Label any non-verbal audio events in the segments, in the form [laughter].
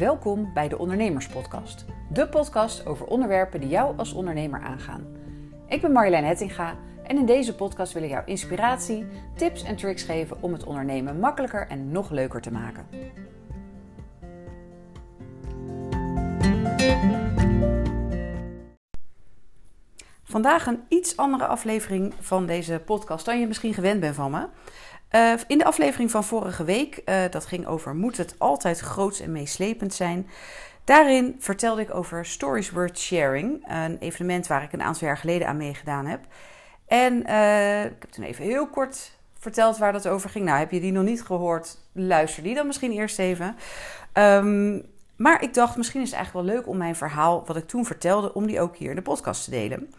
Welkom bij de Ondernemerspodcast. De podcast over onderwerpen die jou als ondernemer aangaan. Ik ben Marjolein Hettinga en in deze podcast wil ik jou inspiratie, tips en tricks geven om het ondernemen makkelijker en nog leuker te maken. Vandaag een iets andere aflevering van deze podcast dan je misschien gewend bent van me. Uh, in de aflevering van vorige week, uh, dat ging over moet het altijd groots en meeslepend zijn. Daarin vertelde ik over Stories Worth Sharing, een evenement waar ik een aantal jaar geleden aan meegedaan heb. En uh, ik heb toen even heel kort verteld waar dat over ging. Nou, heb je die nog niet gehoord? Luister die dan misschien eerst even. Um, maar ik dacht, misschien is het eigenlijk wel leuk om mijn verhaal, wat ik toen vertelde, om die ook hier in de podcast te delen.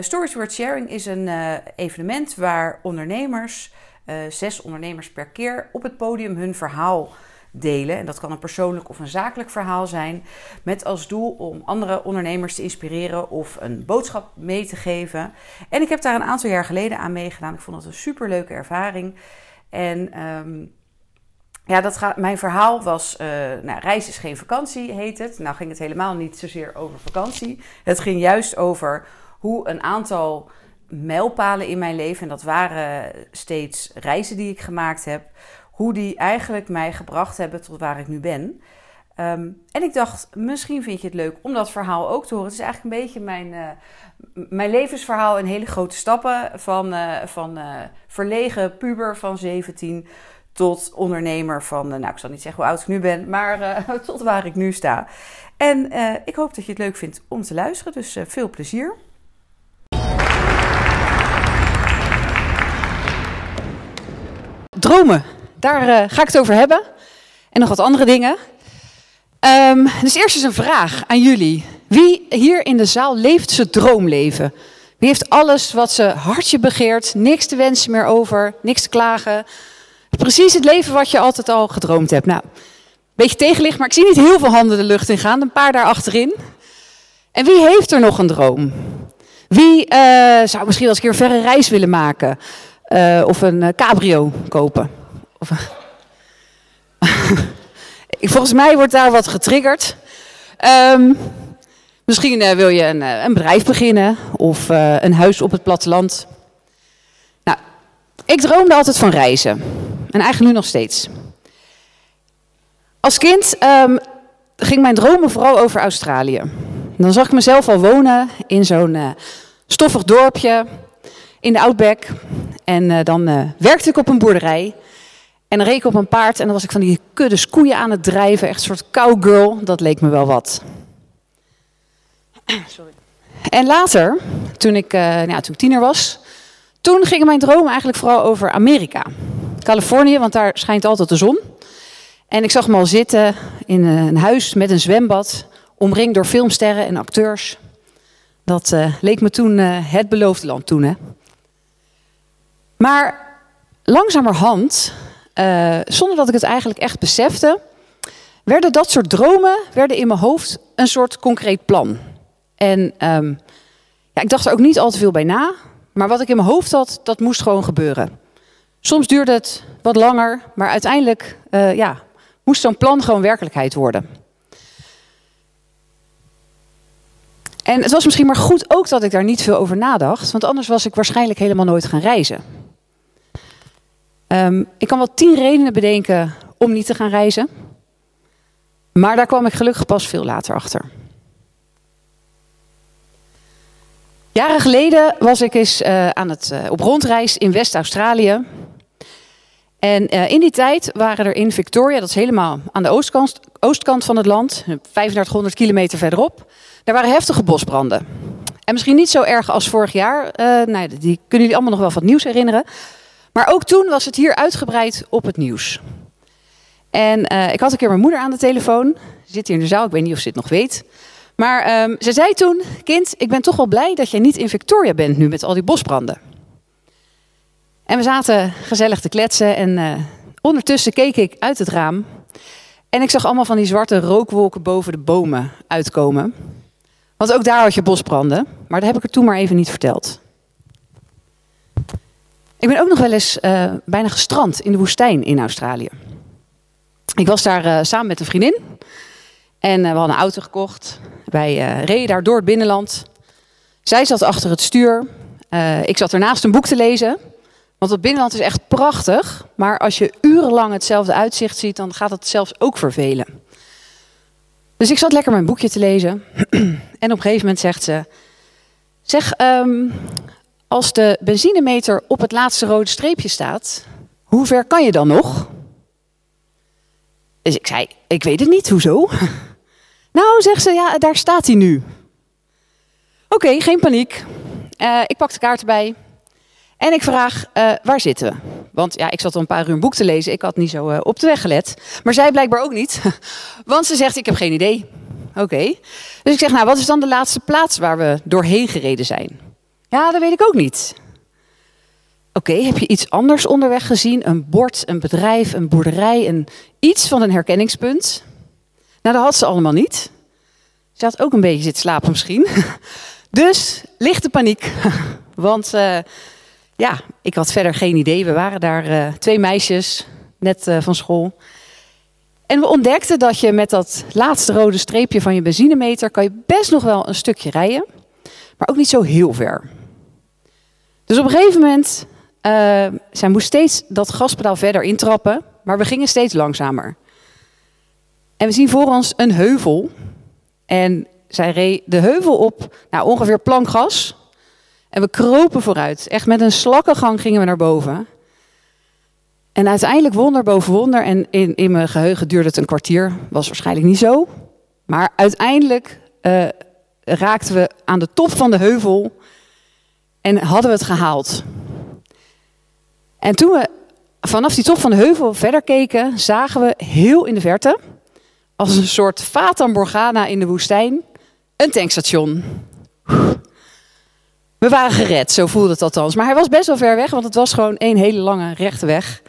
Stories Worth Sharing is een evenement waar ondernemers uh, zes ondernemers per keer op het podium hun verhaal delen. En dat kan een persoonlijk of een zakelijk verhaal zijn. Met als doel om andere ondernemers te inspireren of een boodschap mee te geven. En ik heb daar een aantal jaar geleden aan meegedaan. Ik vond het een superleuke ervaring. En um, ja, dat gaat, mijn verhaal was, uh, nou, reis is geen vakantie heet het. Nou ging het helemaal niet zozeer over vakantie. Het ging juist over hoe een aantal mijlpalen in mijn leven, en dat waren steeds reizen die ik gemaakt heb, hoe die eigenlijk mij gebracht hebben tot waar ik nu ben. Um, en ik dacht, misschien vind je het leuk om dat verhaal ook te horen. Het is eigenlijk een beetje mijn, uh, mijn levensverhaal in hele grote stappen. Van, uh, van uh, verlegen puber van 17 tot ondernemer van, nou ik zal niet zeggen hoe oud ik nu ben, maar [laughs] tot waar ik nu sta. En ik hoop dat je het leuk vindt om te luisteren, dus veel plezier. Dromen. Daar uh, ga ik het over hebben. En nog wat andere dingen. Um, dus eerst eens een vraag aan jullie. Wie hier in de zaal leeft zijn droomleven? Wie heeft alles wat ze hartje begeert, niks te wensen meer over, niks te klagen? Precies het leven wat je altijd al gedroomd hebt. Nou, een beetje tegenlicht, maar ik zie niet heel veel handen de lucht in gaan. Een paar daar achterin. En wie heeft er nog een droom? Wie uh, zou misschien wel eens een keer een verre reis willen maken? Uh, of een uh, cabrio kopen. Of, [laughs] Volgens mij wordt daar wat getriggerd. Um, misschien uh, wil je een, een, bedrijf beginnen of een huis op het platteland. Nou, ik droomde altijd van reizen. En eigenlijk nu nog steeds. Als kind um, ging mijn dromen vooral over Australië. Dan zag ik mezelf al wonen in zo'n stoffig dorpje in de Outback. En uh, dan uh, werkte ik op een boerderij. En dan reed ik op een paard en dan was ik van die kuddes koeien aan het drijven. Echt een soort cowgirl. Dat leek me wel wat. [coughs] Sorry. En later, toen ik, uh, nou, toen ik tiener was, toen gingen mijn dromen eigenlijk vooral over Amerika. Californië, want daar schijnt altijd de zon. En ik zag me al zitten in een huis met een zwembad, omringd door filmsterren en acteurs. Dat uh, leek me toen uh, het beloofde land toen, hè. Maar langzamerhand, uh, zonder dat ik het eigenlijk echt besefte, werden dat soort dromen werden in mijn hoofd een soort concreet plan. En um, ja, ik dacht er ook niet al te veel bij na, maar wat ik in mijn hoofd had, dat moest gewoon gebeuren. Soms duurde het wat langer, maar uiteindelijk uh, ja, moest zo'n plan gewoon werkelijkheid worden. En het was misschien maar goed ook dat ik daar niet veel over nadacht, want anders was ik waarschijnlijk helemaal nooit gaan reizen. Um, ik kan wel tien redenen bedenken om niet te gaan reizen. Maar daar kwam ik gelukkig pas veel later achter. Jaren geleden was ik eens uh, aan het, uh, op rondreis in West-Australië. En uh, in die tijd waren er in Victoria, dat is helemaal aan de oostkant, oostkant van het land, 3500 kilometer verderop, daar waren heftige bosbranden. En misschien niet zo erg als vorig jaar, nou, die kunnen jullie allemaal nog wel wat nieuws herinneren. Maar ook toen was het hier uitgebreid op het nieuws. En uh, ik had een keer mijn moeder aan de telefoon. Ze zit hier in de zaal, ik weet niet of ze het nog weet. Maar um, ze zei toen, kind, ik ben toch wel blij dat jij niet in Victoria bent nu met al die bosbranden. En we zaten gezellig te kletsen en uh, ondertussen keek ik uit het raam. En ik zag allemaal van die zwarte rookwolken boven de bomen uitkomen. Want ook daar had je bosbranden, maar dat heb ik er toen maar even niet verteld. Ik ben ook nog wel eens uh, bijna gestrand in de woestijn in Australië. Ik was daar uh, samen met een vriendin. En we hadden een auto gekocht. Wij reden daar door het binnenland. Zij zat achter het stuur. ik zat ernaast een boek te lezen. Want het binnenland is echt prachtig. Maar als je urenlang hetzelfde uitzicht ziet, dan gaat het zelfs ook vervelen. Dus ik zat lekker mijn boekje te lezen. [clears throat] en op een gegeven moment zegt ze: Zeg, um, als de benzinemeter op het laatste rode streepje staat, hoe ver kan je dan nog? Dus ik zei: Ik weet het niet, hoezo? [laughs] nou, zegt ze: Ja, daar staat hij nu. Oké, geen paniek. Uh, ik pak de kaart erbij. En ik vraag, uh, waar zitten we? Want ja, ik zat al een paar uur een boek te lezen. Ik had niet zo uh, op de weg gelet. Maar zij blijkbaar ook niet. [laughs] Want ze zegt, ik heb geen idee. Oké. Dus ik zeg, nou, wat is dan de laatste plaats waar we doorheen gereden zijn? Ja, dat weet ik ook niet. Oké, heb je iets anders onderweg gezien? Een bord, een bedrijf, een boerderij, een, iets van een herkenningspunt? Nou, dat had ze allemaal niet. Ze had ook een beetje zitten slapen misschien. [laughs] Dus lichte paniek. [laughs] Want uh, ja, ik had verder geen idee. We waren daar uh, twee meisjes, net uh, van school. En we ontdekten dat je met dat laatste rode streepje van je benzinemeter... kan je best nog wel een stukje rijden, maar ook niet zo heel ver. Dus op een gegeven moment, uh, zij moest steeds dat gaspedaal verder intrappen... maar we gingen steeds langzamer. En we zien voor ons een heuvel. En zij reed de heuvel op, nou ongeveer plankgas... En we kropen vooruit. Echt met een slakkengang gingen we naar boven. En uiteindelijk wonder boven wonder. En in, in mijn geheugen duurde het een kwartier. Was waarschijnlijk niet zo. Maar uiteindelijk uh, raakten we aan de top van de heuvel. En hadden we het gehaald. En toen we vanaf die top van de heuvel verder keken, zagen we heel in de verte, als een soort Fata Morgana in de woestijn, een tankstation. We waren gered, zo voelde het althans. Maar hij was best wel ver weg, want het was gewoon één hele lange rechte weg.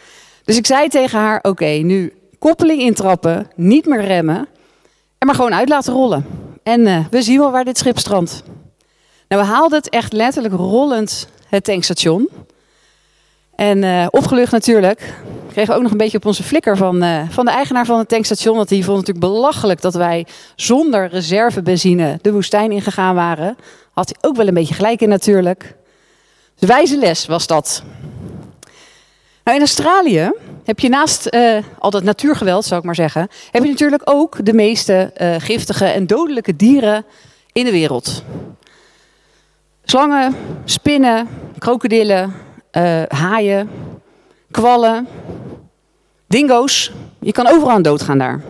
Dus ik zei tegen haar: Oké, nu koppeling intrappen, niet meer remmen. En maar gewoon uit laten rollen. En uh, we zien wel waar dit schip strandt. Nou, we haalden het echt letterlijk rollend het tankstation. En uh, opgelucht natuurlijk. Kregen we ook nog een beetje op onze flikker van, uh, van de eigenaar van het tankstation. Want die vond het natuurlijk belachelijk dat wij zonder reservebenzine de woestijn ingegaan waren. Had hij ook wel een beetje gelijk in natuurlijk. De wijze les was dat. Nou, in Australië heb je naast uh, al dat natuurgeweld, zou ik maar zeggen, heb je natuurlijk ook de meeste giftige en dodelijke dieren in de wereld. Slangen, spinnen, krokodillen, uh, haaien, kwallen, dingo's. Je kan overal aan doodgaan daar.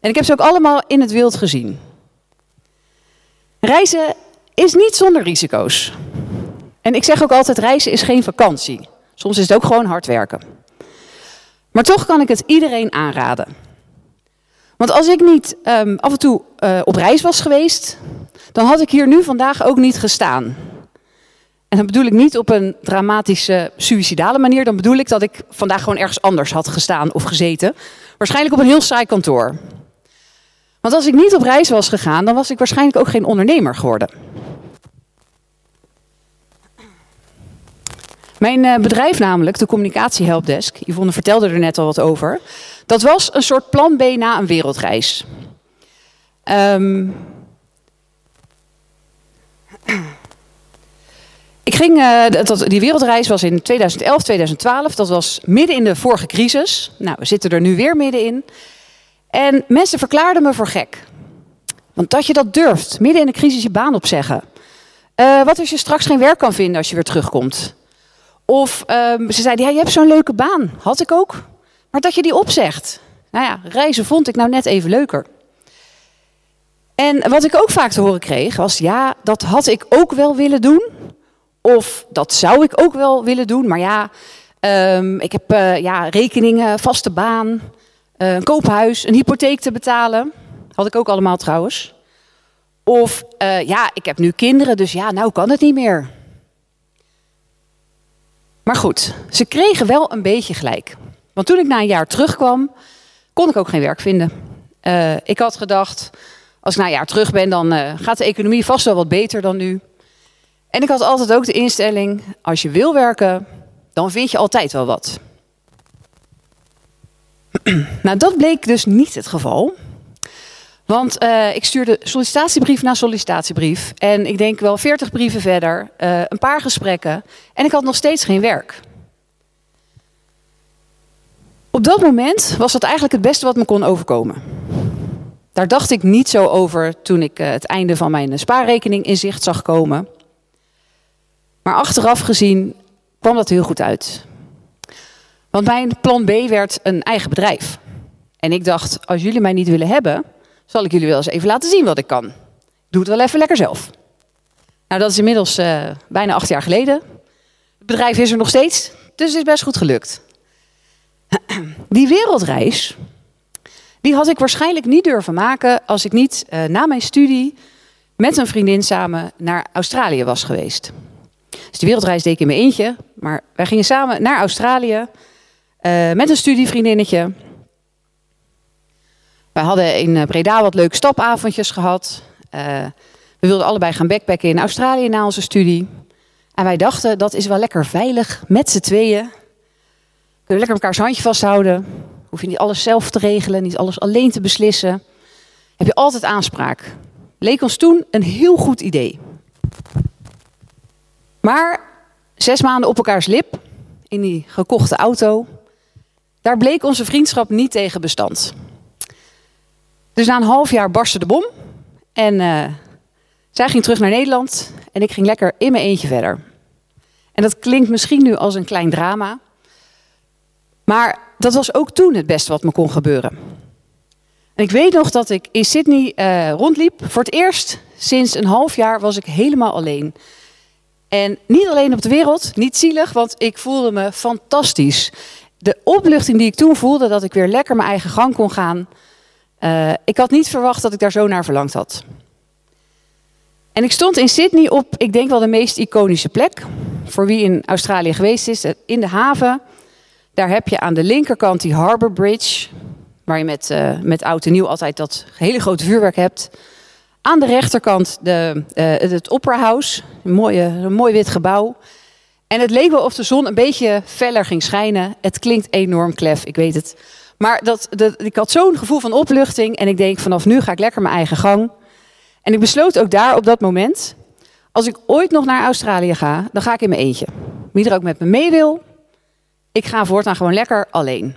En ik heb ze ook allemaal in het wild gezien. Reizen is niet zonder risico's. En ik zeg ook altijd, reizen is geen vakantie. Soms is het ook gewoon hard werken. Maar toch kan ik het iedereen aanraden. Want als ik niet um, af en toe uh, op reis was geweest, dan had ik hier nu vandaag ook niet gestaan. En dan bedoel ik niet op een dramatische, suïcidale manier. Dan bedoel ik dat ik vandaag gewoon ergens anders had gestaan of gezeten. Waarschijnlijk op een heel saai kantoor. Want als ik niet op reis was gegaan, dan was ik waarschijnlijk ook geen ondernemer geworden. Mijn uh, bedrijf namelijk, de communicatiehelpdesk, Yvonne vertelde er net al wat over. Dat was een soort plan B na een wereldreis. Um, uh, dat, die wereldreis was in 2011, 2012. Dat was midden in de vorige crisis. Nou, we zitten er nu weer middenin. En mensen verklaarden me voor gek. Want dat je dat durft, midden in de crisis je baan opzeggen. Uh, wat als je straks geen werk kan vinden als je weer terugkomt? Of um, ze zeiden, ja, je hebt zo'n leuke baan. Had ik ook. Maar dat je die opzegt. Nou ja, reizen vond ik nou net even leuker. En wat ik ook vaak te horen kreeg was, ja, dat had ik ook wel willen doen. Of dat zou ik ook wel willen doen. Maar ja, um, ik heb uh, ja, rekeningen, vaste baan, uh, een koophuis, een hypotheek te betalen. Had ik ook allemaal trouwens. Of uh, ja, ik heb nu kinderen, dus ja, nou kan het niet meer. Maar goed, ze kregen wel een beetje gelijk. Want toen ik na een jaar terugkwam, kon ik ook geen werk vinden. Ik had gedacht, als ik na een jaar terug ben, dan gaat de economie vast wel wat beter dan nu. En ik had altijd ook de instelling, als je wil werken, dan vind je altijd wel wat. [clears throat] nou, dat bleek dus niet het geval. Want uh, ik stuurde sollicitatiebrief na sollicitatiebrief. En ik denk wel 40 brieven verder, uh, een paar gesprekken. En ik had nog steeds geen werk. Op dat moment was dat eigenlijk het beste wat me kon overkomen. Daar dacht ik niet zo over toen ik uh, het einde van mijn spaarrekening in zicht zag komen. Maar achteraf gezien kwam dat heel goed uit. Want mijn plan B werd een eigen bedrijf. En ik dacht, als jullie mij niet willen hebben, zal ik jullie wel eens even laten zien wat ik kan. Doe het wel even lekker zelf. Nou, dat is inmiddels uh, bijna acht jaar geleden. Het bedrijf is er nog steeds, dus het is best goed gelukt. [clears throat] Die wereldreis, die had ik waarschijnlijk niet durven maken als ik niet uh, na mijn studie met een vriendin samen naar Australië was geweest. Dus die wereldreis deed ik in mijn eentje, maar wij gingen samen naar Australië uh, met een studievriendinnetje. Wij hadden in Breda wat leuke stapavondjes gehad. Uh, we wilden allebei gaan backpacken in Australië na onze studie. En wij dachten, dat is wel lekker veilig met z'n tweeën. Kunnen we lekker elkaars handje vasthouden. Hoef je niet alles zelf te regelen, niet alles alleen te beslissen. Heb je altijd aanspraak. Leek ons toen een heel goed idee. Maar zes maanden op elkaars lip, in die gekochte auto, daar bleek onze vriendschap niet tegen bestand. Dus na een half jaar barstte de bom. En uh, zij ging terug naar Nederland en ik ging lekker in mijn eentje verder. En dat klinkt misschien nu als een klein drama. Maar dat was ook toen het beste wat me kon gebeuren. En ik weet nog dat ik in Sydney uh, rondliep. Voor het eerst sinds een half jaar was ik helemaal alleen. En niet alleen op de wereld, niet zielig, want ik voelde me fantastisch. De opluchting die ik toen voelde, dat ik weer lekker mijn eigen gang kon gaan. Uh, ik had niet verwacht dat ik daar zo naar verlangd had. En ik stond in Sydney op, ik denk wel de meest iconische plek. Voor wie in Australië geweest is, in de haven. Daar heb je aan de linkerkant die Harbour Bridge. Waar je met, uh, met oud en nieuw altijd dat hele grote vuurwerk hebt. Aan de rechterkant de, uh, het Opera. Een, mooie, een mooi wit gebouw. En het leek wel of de zon een beetje feller ging schijnen. Het klinkt enorm klef, ik weet het. Maar dat, dat, ik had zo'n gevoel van opluchting. En ik denk, vanaf nu ga ik lekker mijn eigen gang. En ik besloot ook daar op dat moment. Als ik ooit nog naar Australië ga, dan ga ik in mijn eentje. Wie er ook met me mee wil, ik ga voortaan gewoon lekker alleen.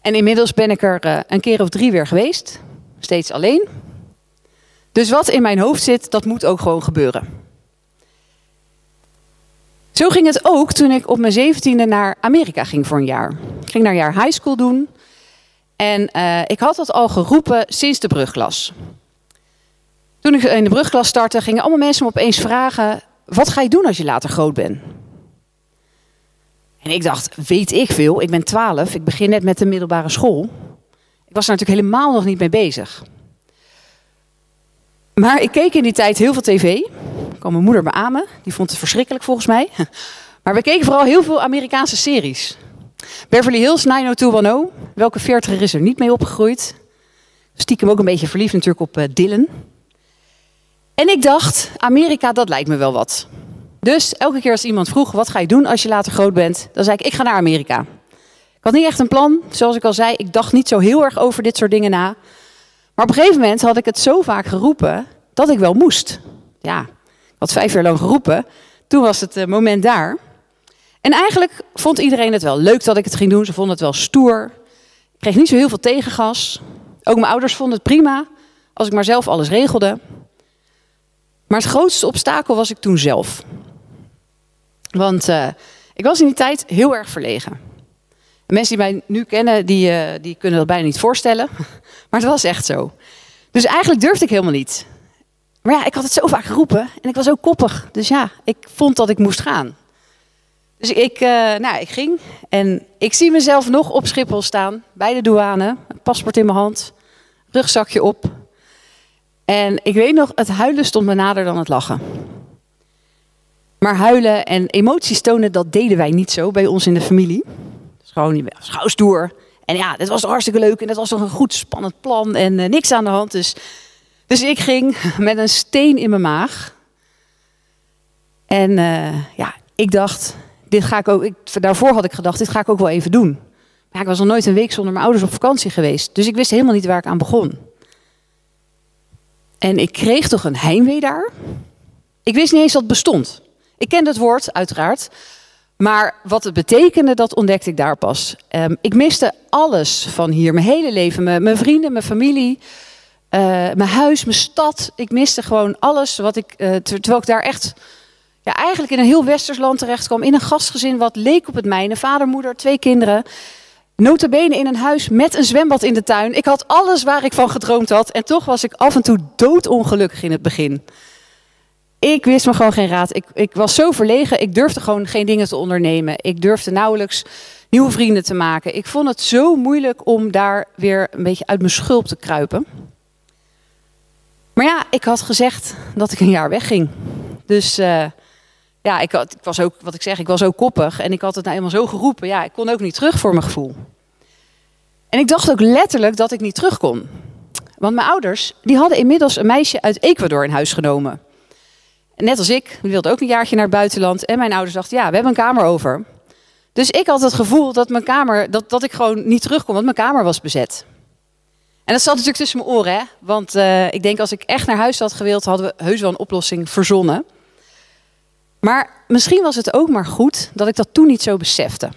En inmiddels ben ik er uh, een keer of drie weer geweest. Steeds alleen. Dus wat in mijn hoofd zit, dat moet ook gewoon gebeuren. Zo ging het ook toen ik op mijn zeventiende naar Amerika ging voor een jaar. Ik ging naar een jaar high school doen. En uh, ik had dat al geroepen sinds de brugklas. Toen ik in de brugklas startte, gingen allemaal mensen me opeens vragen: wat ga je doen als je later groot bent? En ik dacht, weet ik veel, ik ben 12, ik begin net met de middelbare school. Ik was er natuurlijk helemaal nog niet mee bezig. Maar ik keek in die tijd heel veel tv. kwam mijn moeder beamen, die vond het verschrikkelijk volgens mij. [laughs] Maar we keken vooral heel veel Amerikaanse series. Beverly Hills 90210, welke veertiger is er niet mee opgegroeid? Stiekem ook een beetje verliefd natuurlijk op uh, Dylan. En ik dacht, Amerika, dat lijkt me wel wat. Dus elke keer als iemand vroeg, wat ga je doen als je later groot bent? Dan zei ik, ik ga naar Amerika. Ik had niet echt een plan. Zoals ik al zei, ik dacht niet zo heel erg over dit soort dingen na. Maar op een gegeven moment had ik het zo vaak geroepen dat ik wel moest. Ja, had vijf jaar lang geroepen. Toen was het moment daar. En eigenlijk vond iedereen het wel leuk dat ik het ging doen. Ze vonden het wel stoer. Ik kreeg niet zo heel veel tegengas. Ook mijn ouders vonden het prima als ik maar zelf alles regelde. Maar het grootste obstakel was ik toen zelf. Want uh, ik was in die tijd heel erg verlegen. Mensen die mij nu kennen, die, uh, die kunnen dat bijna niet voorstellen. [laughs] Maar het was echt zo. Dus eigenlijk durfde ik helemaal niet. Maar ja, ik had het zo vaak geroepen en ik was ook koppig. Dus ja, ik vond dat ik moest gaan. Dus ik, uh, nou, ik ging en ik zie mezelf nog op Schiphol staan, bij de douane, paspoort in mijn hand, rugzakje op. En ik weet nog, het huilen stond me nader dan het lachen. Maar huilen en emoties tonen, dat deden wij niet zo bij ons in de familie. Dat gewoon stoer. En ja, dit was hartstikke leuk en dat was toch een goed spannend plan en uh, niks aan de hand. Dus, dus ik ging [laughs] met een steen in mijn maag. En uh, ja, ik dacht, dit ga ik ook. Ik, daarvoor had ik gedacht, dit ga ik ook wel even doen. Maar ik was nog nooit een week zonder mijn ouders op vakantie geweest. Dus ik wist helemaal niet waar ik aan begon. En ik kreeg toch een heimwee daar. Ik wist niet eens dat het bestond. Ik kende het woord, uiteraard. Maar wat het betekende, dat ontdekte ik daar pas. Um, ik miste alles van hier. Mijn hele leven. Mijn, vrienden, mijn familie. Uh, mijn huis, mijn stad. Ik miste gewoon alles wat ik. Uh, terwijl ik daar echt. Ja, eigenlijk in een heel westers land terecht kwam. In een gastgezin wat leek op het mijne. Vader, moeder, twee kinderen. Notabene in een huis met een zwembad in de tuin. Ik had alles waar ik van gedroomd had. En toch was ik af en toe doodongelukkig in het begin. Ik wist me gewoon geen raad. Ik, ik was zo verlegen. Ik durfde gewoon geen dingen te ondernemen. Ik durfde nauwelijks nieuwe vrienden te maken. Ik vond het zo moeilijk om daar weer een beetje uit mijn schulp te kruipen. Maar ja, ik had gezegd dat ik een jaar wegging. Dus uh, ja, ik, ik, was ook, wat ik zeg, ik was ook koppig. En ik had het nou eenmaal zo geroepen. Ja, ik kon ook niet terug voor mijn gevoel. En ik dacht ook letterlijk dat ik niet terug kon. Want mijn ouders, die hadden inmiddels een meisje uit Ecuador in huis genomen. Net als ik, die wilde ook een jaartje naar het buitenland. En mijn ouders dachten, ja, we hebben een kamer over. Dus ik had het gevoel dat mijn kamer, dat, dat ik gewoon niet terug kon, want mijn kamer was bezet. En dat zat natuurlijk tussen mijn oren, hè? want uh, ik denk als ik echt naar huis had gewild, hadden we heus wel een oplossing verzonnen. Maar misschien was het ook maar goed dat ik dat toen niet zo besefte.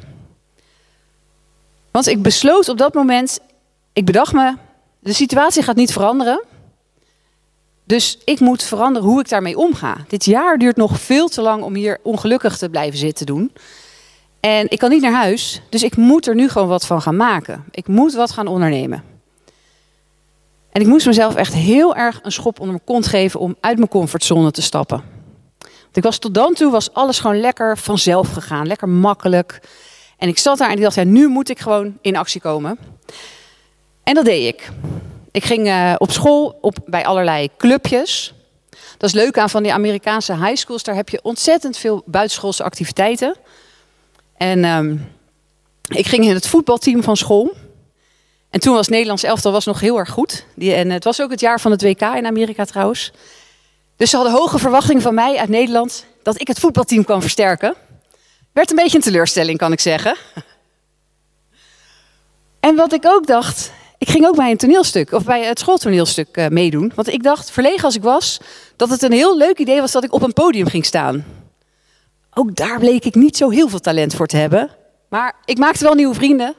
Want ik besloot op dat moment, ik bedacht me, de situatie gaat niet veranderen. Dus ik moet veranderen hoe ik daarmee omga. Dit jaar duurt nog veel te lang om hier ongelukkig te blijven zitten doen. En ik kan niet naar huis, dus ik moet er nu gewoon wat van gaan maken. Ik moet wat gaan ondernemen. En ik moest mezelf echt heel erg een schop onder mijn kont geven om uit mijn comfortzone te stappen. Want ik was tot dan toe was alles gewoon lekker vanzelf gegaan, lekker makkelijk. En ik zat daar en ik dacht, ja, nu moet ik gewoon in actie komen. En dat deed ik. Ik ging uh, op school op, bij allerlei clubjes. Dat is leuk aan van die Amerikaanse high schools. Daar heb je ontzettend veel buitenschoolse activiteiten. En um, ik ging in het voetbalteam van school. En toen was Nederlands elftal was nog heel erg goed. Die, en het was ook het jaar van het WK in Amerika trouwens. Dus ze hadden hoge verwachtingen van mij uit Nederland dat ik het voetbalteam kwam versterken. Werd een beetje een teleurstelling, kan ik zeggen. En wat ik ook dacht, ik ging ook bij een toneelstuk, of bij het schooltoneelstuk uh, meedoen. Want ik dacht, verlegen als ik was, dat het een heel leuk idee was dat ik op een podium ging staan. Ook daar bleek ik niet zo heel veel talent voor te hebben. Maar ik maakte wel nieuwe vrienden.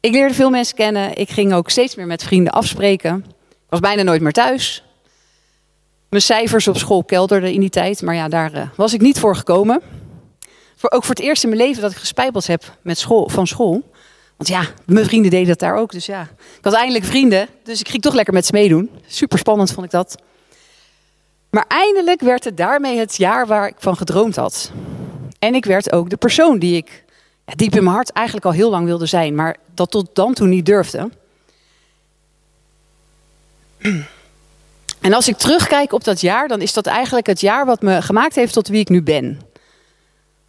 Ik leerde veel mensen kennen. Ik ging ook steeds meer met vrienden afspreken. Ik was bijna nooit meer thuis. Mijn cijfers op school kelderden in die tijd, maar ja, daar uh, was ik niet voor gekomen. Voor, ook voor het eerst in mijn leven dat ik gespijbeld heb met school, van school. Want ja, mijn vrienden deden dat daar ook. Dus ja, ik had eindelijk vrienden. Dus ik ging toch lekker met ze meedoen. Super spannend vond ik dat. Maar eindelijk werd het daarmee het jaar waar ik van gedroomd had. En ik werd ook de persoon die ik ja, diep in mijn hart eigenlijk al heel lang wilde zijn, maar dat tot dan toe niet durfde. En als ik terugkijk op dat jaar, dan is dat eigenlijk het jaar wat me gemaakt heeft tot wie ik nu ben.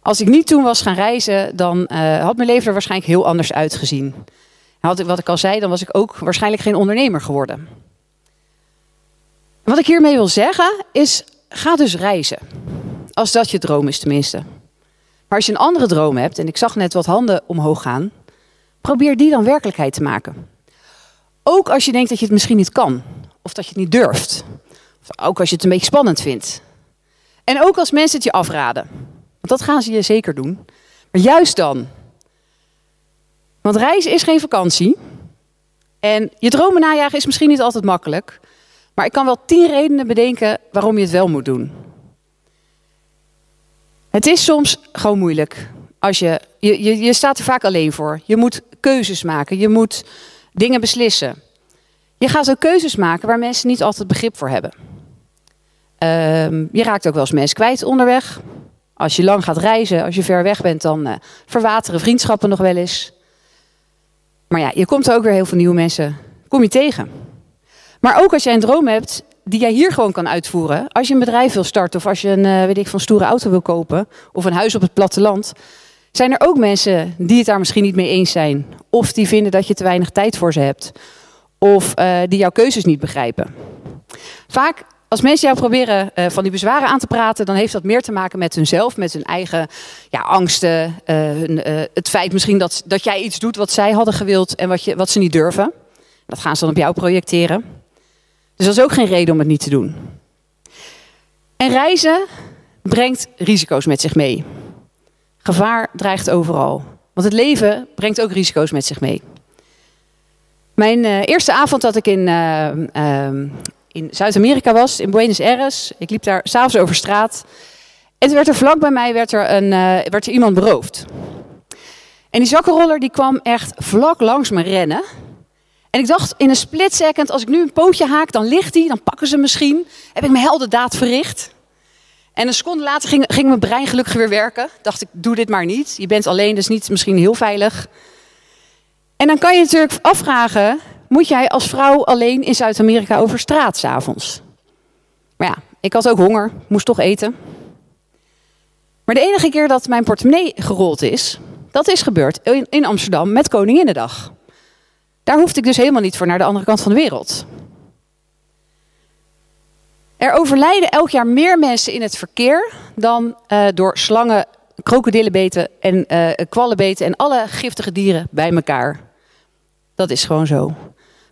Als ik niet toen was gaan reizen, dan uh, had mijn leven er waarschijnlijk heel anders uitgezien. Had ik, wat ik al zei, dan was ik ook waarschijnlijk geen ondernemer geworden. Wat ik hiermee wil zeggen is, ga dus reizen. Als dat je droom is tenminste. Maar als je een andere droom hebt, en ik zag net wat handen omhoog gaan, probeer die dan werkelijkheid te maken. Ook als je denkt dat je het misschien niet kan, of dat je het niet durft. Of ook als je het een beetje spannend vindt. En ook als mensen het je afraden. Want dat gaan ze je zeker doen. Maar juist dan. Want reizen is geen vakantie. En je dromen najagen is misschien niet altijd makkelijk. Maar ik kan wel tien redenen bedenken waarom je het wel moet doen. Het is soms gewoon moeilijk. Als je, je, je, je staat er vaak alleen voor. Je moet keuzes maken. Je moet dingen beslissen. Je gaat ook keuzes maken waar mensen niet altijd begrip voor hebben. Um, je raakt ook wel eens mensen kwijt onderweg. Als je lang gaat reizen, als je ver weg bent, dan uh, verwateren vriendschappen nog wel eens. Maar ja, je komt er ook weer heel veel nieuwe mensen kom je tegen. Maar ook als jij een droom hebt die jij hier gewoon kan uitvoeren. Als je een bedrijf wil starten of als je een uh, weet ik, van stoere auto wil kopen of een huis op het platteland. Zijn er ook mensen die het daar misschien niet mee eens zijn? Of die vinden dat je te weinig tijd voor ze hebt? Of uh, die jouw keuzes niet begrijpen? Vaak als mensen jou proberen uh, van die bezwaren aan te praten, dan heeft dat meer te maken met hunzelf, met hun eigen ja, angsten. Uh, hun, uh, het feit misschien dat, dat jij iets doet wat zij hadden gewild en wat, je, wat ze niet durven. Dat gaan ze dan op jou projecteren. Dus dat is ook geen reden om het niet te doen. En reizen brengt risico's met zich mee. Gevaar dreigt overal. Want het leven brengt ook risico's met zich mee. Mijn eerste avond dat ik in, in Zuid-Amerika was, in Buenos Aires. Ik liep daar s'avonds over straat. En toen werd er vlak bij mij werd er een, werd er iemand beroofd. En die zakkenroller die kwam echt vlak langs me rennen. En ik dacht in een split second, als ik nu een pootje haak, dan ligt hij, dan pakken ze misschien. Heb ik mijn heldendaad verricht. En een seconde later ging, ging mijn brein gelukkig weer werken. Dacht ik, doe dit maar niet. Je bent alleen, dus niet misschien heel veilig. En dan kan je natuurlijk afvragen, moet jij als vrouw alleen in Zuid-Amerika over straat s'avonds? Maar ja, ik had ook honger, moest toch eten. Maar de enige keer dat mijn portemonnee gerold is, dat is gebeurd in Amsterdam met Koninginnedag. Daar hoefde ik dus helemaal niet voor naar de andere kant van de wereld. Er overlijden elk jaar meer mensen in het verkeer dan uh, door slangen, krokodillenbeten en uh, kwallenbeten en alle giftige dieren bij elkaar. Dat is gewoon zo.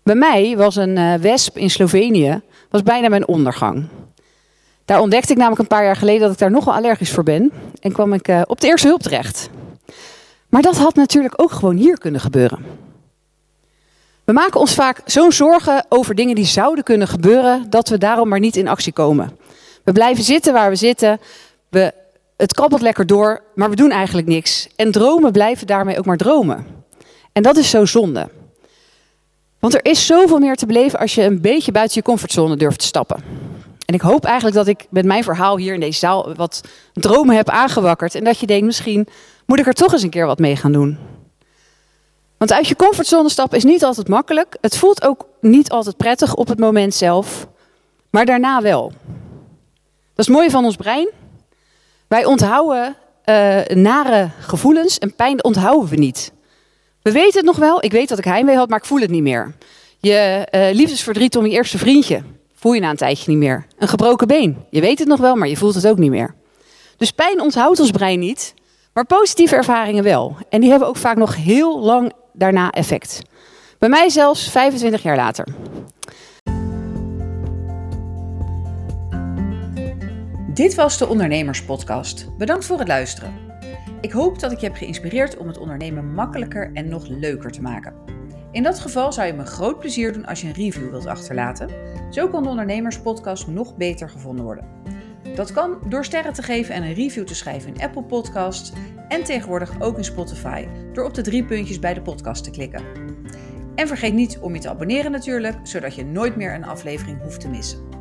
Bij mij was een uh, wesp in Slovenië was bijna mijn ondergang. Daar ontdekte ik namelijk een paar jaar geleden dat ik daar nogal allergisch voor ben. En kwam ik op de eerste hulp terecht. Maar dat had natuurlijk ook gewoon hier kunnen gebeuren. We maken ons vaak zo'n zorgen over dingen die zouden kunnen gebeuren, dat we daarom maar niet in actie komen. We blijven zitten waar we zitten, we, het kabbelt lekker door, maar we doen eigenlijk niks. En dromen blijven daarmee ook maar dromen. En dat is zo zonde. Want er is zoveel meer te beleven als je een beetje buiten je comfortzone durft te stappen. En ik hoop eigenlijk dat ik met mijn verhaal hier in deze zaal wat dromen heb aangewakkerd. En dat je denkt, misschien moet ik er toch eens een keer wat mee gaan doen. Want uit je comfortzone stappen is niet altijd makkelijk. Het voelt ook niet altijd prettig op het moment zelf, maar daarna wel. Dat is mooi van ons brein. Wij onthouden uh, nare gevoelens en pijn onthouden we niet. We weten het nog wel. Ik weet dat ik heimwee had, maar ik voel het niet meer. Je uh, liefdesverdriet om je eerste vriendje voel je na een tijdje niet meer. Een gebroken been. Je weet het nog wel, maar je voelt het ook niet meer. Dus pijn onthoudt ons brein niet, maar positieve ervaringen wel. En die hebben ook vaak nog heel lang daarna effect. Bij mij zelfs 25 jaar later. Dit was de Ondernemerspodcast. Bedankt voor het luisteren. Ik hoop dat ik je heb geïnspireerd om het ondernemen makkelijker en nog leuker te maken. In dat geval zou je me groot plezier doen als je een review wilt achterlaten. Zo kan de Ondernemerspodcast nog beter gevonden worden. Dat kan door sterren te geven en een review te schrijven in Apple Podcasts en tegenwoordig ook in Spotify door op de drie puntjes bij de podcast te klikken. En vergeet niet om je te abonneren natuurlijk, zodat je nooit meer een aflevering hoeft te missen.